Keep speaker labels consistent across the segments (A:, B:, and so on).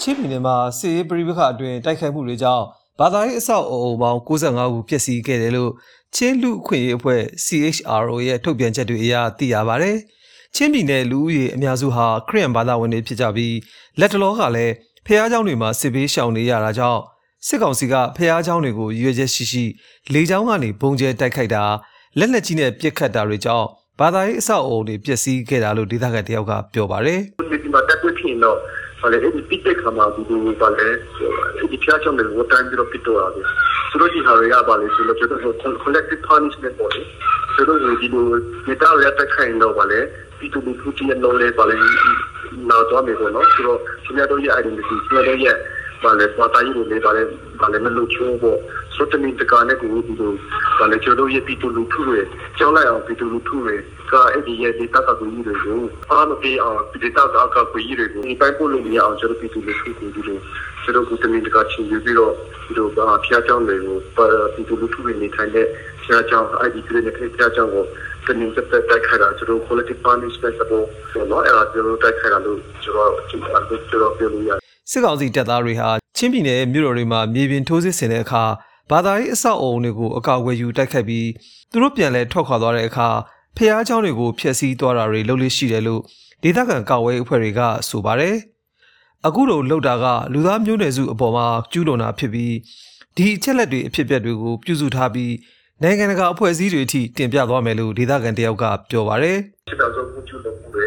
A: ချင်းပြည်နယ်မှာစစ်ရေးပရိပခအတွင်းတိုက်ခိုက်မှုတွေကြောင့်ဘာသာရေးအဆောက်အအုံပေါင်း65ခုပျက်စီးခဲ့တယ်လို့ချင်းလူအခွင့်အရေးအဖွဲ့ CHRO ရဲ့ထုတ်ပြန်ချက်တွေအရသိရပါဗျ။ချင်းပြည်နယ်လူဦးရေအများစုဟာခရစ်ယာန်ဘာသာဝင်တွေဖြစ်ကြပြီးလက်တလောကလည်းဖះเจ้าတွေမှာစစ်ဘေးရှောင်နေရတာကြောင့်စစ်ကောင်စီကဖះเจ้าတွေကိုရွေချက်ရှိရှိလေကြောင်းကနေဘုံကျဲတိုက်ခိုက်တာလက်နက်ကြီးနဲ့ပစ်ခတ်တာတွေကြောင့်ဘာသာရေးအဆောက်အအုံတွေပျက်စီးခဲ့တာလို့ဒေသခံတယောက်ကပြောပါတယ်
B: ဒီမှာတက်ဖြစ်တော့ဘာလဲဒီပစ်တဲ့ခါမှာဒီလိုဘာလဲဒီဖျားချောင်းတွေ ဝတ်တန်းပြီးတော့ပစ်တော့ရတယ်ဆိုတော့ဒီဟာရရပါလေဆိုတော့ကျွန်တော် collective punishment ပေါ့လေဆိုတော့ဒီလိုမြေတာရတက်ခိုင်းတော့ဘာလဲဒီလိုလူကြီးရဲ့ knowledge ဘာလဲနောက်တော့မြေပေါ့နော်ဆိုတော့ကျွန်တော်ရဲ့ identity ကျွန်တော်ရဲ့ ဘာလဲဘာသာရေးတွေဘာလဲဘာလဲမလို့ချိုးပေါ့ဆိုတော့ဒီတကားနဲ့ကိုဒီလိုဘာလဲကျွန်တော်ရဲ့ပြည်သူလူထုတွေကြောင်းလိုက်အောင်ပြည်သူလူထုတွေကအဲ့ဒီရဲ့ data ကကိုကြီးတွေကိုအားမပေးအောင် data ကကကိုကြီးတွေကိုဒီပိုင်းပို့လို့မရအောင်ကျွန်တော်ပြည်သူလူထုကိုဒီလိုကျွန်တော်ကိုတမင်တကာချင်းပြီးတော့ဒီလိုဘာဖျားကြောင်းတွေကိုပြည်သူလူထုတွေနေထိုင်တဲ့ဖျားကြောင်း ID တွေနဲ့ဖျားကြောင်းကိုတမင်တက်တက်ခိုင်တာကျွန်တော် collective punishment ပေါ့နော်အဲ့ဒါကျွန်တော်တိုက်ခိုင်တာလို့ကျွန်တော်ကျွန်တော်ပြောလို့ရ
A: စစ်ကောင်စီတပ်သားတွေဟာချင်းပြည်နယ်ရဲ့မြို့တော်တွေမှာမြေပြင်ထိုးစစ်ဆင်တဲ့အခါဘာသာရေးအဆောက်အအုံတွေကိုအကာအကွယ်ယူတိုက်ခတ်ပြီးသူတို့ပြန်လဲထွက်ခွာသွားတဲ့အခါဖျားเจ้าတွေကိုဖျက်ဆီးသွားတာတွေလုပ်လို့ရှိတယ်လို့ဒေသခံကာဝေးအဖွဲ့တွေကဆိုပါတယ်။အခုလိုလှုပ်တာကလူသားမျိုးနွယ်စုအပေါ်မှာကျူးလွန်တာဖြစ်ပြီးဒီအချက်လက်တွေအဖြစ်အပျက်တွေကိုပြုစုထားပြီးနိုင်ငံတကာအဖွဲ့အစည်းတွေအထိတင်ပြသွားမယ်လို့ဒေသခံတယောက်ကပြောပါတယ်။
B: စစ်တော်ဆုံးမှုကျူးလွန်မှုတွေ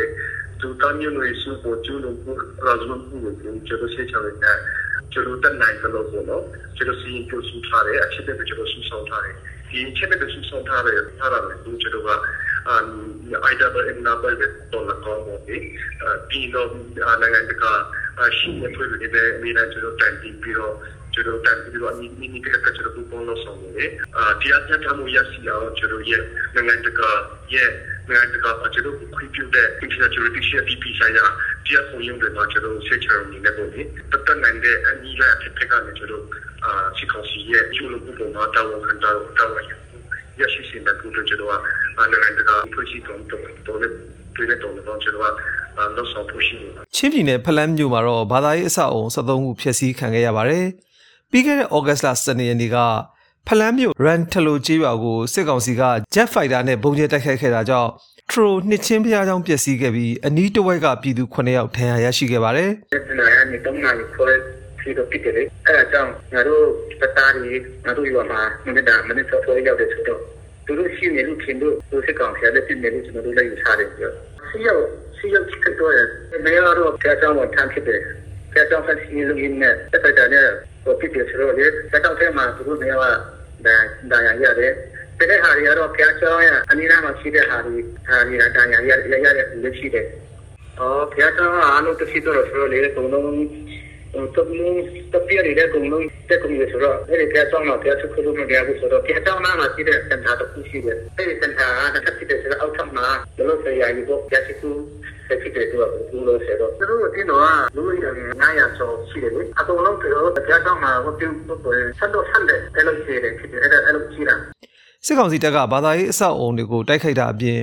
B: သူတမ်းမျိုးတွေစုပေါ်ကျူးလွန်မှုရာဇဝတ်မှုတွေကျွန်တော်ဆက်ချင်တယ်ကျွန်တော်တက်နိုင်တယ်လို့ပေါ့နော်ကျွန်တော်စီရင်ကျူးစုထားတယ်အချက်တွေကျွန်တော်စုဆောင်ထားတယ်ဒီအချက်တွေစုဆောင်ထားတယ်ထားတာလည်းကျွန်တော်ကအာ IW in number တော့လာကောင်းတယ်ဒီတော့နိုင်ငံတကာရှိနေဖွဲ့တွေပဲအများကြီးကျွန်တော်တန်ပြီးတော့ကျွန်တော်တန်ပြီးတော့အနည်းနည်းကကျွန်တော်ပုံလို့ဆောင်တယ်အာတရားမျှတမှုရရှိအောင်ကျွန်တော်ရဲ့နိုင်ငံတကာရဲ့ နိုင်ငံတကာကျွန်တော်ခွင့်ပြုတဲ့ international jurisdiction ဆိုင်ရာတရားခွင့်ရုံးတွေမှာကျွန်တော်ဆက်ချောင်းနေတယ်ပေါ့လေတတ်နိုင်တဲ့အနည်းငယ်ဖြစ်ဖြစ်ကနေကျွန်တော်အာစီကောင်စီရဲ့ကျူလို့ပုံမှာတောင်းခံတောင်းတောင်းရရှိစေတဲ့ကုသကျွန်တော်ကနိုင်ငံတကာဖွဲ့စည်းတော်တော်တော်လေးတွေ့တဲ့တော်တော်ကျွန်တော်ကတော့ဆောက်ဖို့ရှိတယ်
A: ချင်းပြည်နယ်ဖလန်းမြို့မှာတော့ဘာသာရေးအဆောက်အုံ73ခုဖျက်ဆီးခံခဲ့ရပါတယ်။ပြီးခဲ့တဲ့ဩဂတ်စ်လ12ရက်နေ့က ဖလန်းမြို့ရန်ထလိုကျေးရွာကိုစစ်ကောင်စီက Jet Fighter နဲ့ပုံကျဲတိုက်ခိုက်ခဲ့တာကြောင့်ထရိုနှစ်ချင်းဖျားချောင်းပျက်စီးခဲ့ပြီးအနီးတစ်ဝက်ကပြည်သူ9ယောက်ဒဏ်ရာရရှိခဲ့ပါတယ်။
B: နာရနေတော့နာရီခွဲပြီးတော့ပြစ်တယ်။အဲအကြောင်းငါတို့ပတားရီငါတို့ရွာမှာမနေ့ကမနေ့စောစောရောက်တဲ့ဆိုတော့သူတို့ရှိနေလို့ခင်တို့သူစစ်ကောင်ဆရာလက်ပြနေလို့ကျွန်တော်တို့လည်းယူထားတယ်ပြော။စီရောက်စီရောက်ချစ်တော့မေယာတော့ဖျားချောင်းကိုထမ်းဖြစ်တယ်။ဖျားချောင်းဖက်စီလူရင်းနဲ့တက်တက် တဲ့ဟိုပြစ်တယ်ဆိုတော့လေတက်တော့ထဲမှာသူတို့နေရာကဒါရရတယ်။တဲ့ဟာတွေကတော့ဖျားချောင်းရအနည်းနာမှာရှိတဲ့ဟာတွေဟာတွေဒါရရရရလက်ရှိတယ်။အော်ဖျားချောင်းအားလုံးတစ်စီတော့ဆိုတော့လေအကုန်လုံးတမန်တပြည့်ရတဲ့ကုန်လုံးတက်ကုန်ရဆိုတော့အဲ့ဒီဖျားချောင်းမှာဖျားချခုလို့မရဘူးဆိုတော့ဖျားချောင်းမှာရှိတဲ့စင်တာတစ်ခုရှိတယ်။အဲ့ဒီစင်တာကတစ်ဖြစ်တဲ့ဆိုတော့အောက်ထပ်မှာဘလို့ဆရာကြီးကဖျားချခု ဆက်ဖြစ်တဲ့သူကဘူးလို့ဆိုတော့သူတို့တင်းတော့လူရည်900ကျော်ရှိတယ်လေအကုန်လုံးပြောဖျားချောင်းမှာဟိုပြုတ်ပို့ဆက်တော့ဆက်တယ်အဲ့လိုရှိတယ်ဖြစ်တယ်အဲ့ဒါအဲ့လိုရှိတာ
A: စစ်ကောင်စီတပ်ကဘာသာရေးအဆောက်အုံတွေကိုတိုက်ခိုက်တာအပြင်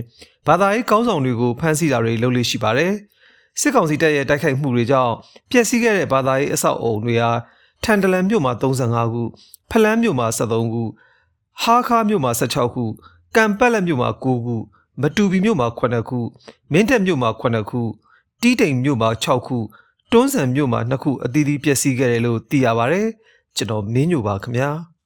A: ဘာသာရေးကောင်းဆောင်တွေကိုဖမ်းဆီးတာတွေလုပ်လို့ရှိပါတယ်။စစ်ကောင်စီတပ်ရဲ့တိုက်ခိုက်မှုတွေကြောင့်ပျက်စီးခဲ့တဲ့ဘာသာရေးအဆောက်အုံတွေဟာထန်တလန်မြို့မှာ35ခု၊ဖလန်းမြို့မှာ73ခု၊ဟားခါးမြို့မှာ16ခု၊ကံပက်လက်မြို့မှာ9ခု၊ မတူပီမြို့မှာ9ခု၊မင်းတပ်မြို့မှာ9ခု၊တီးတိမ်မြို့မှာ6ခု၊တွန်းဆန်မြို့မှာ2ခုအသီးသီးပျက်စီးခဲ့တယ်လို့သိရပါတယ်။ကျွန်တော်မင်းညိုပါခင်ဗျာ။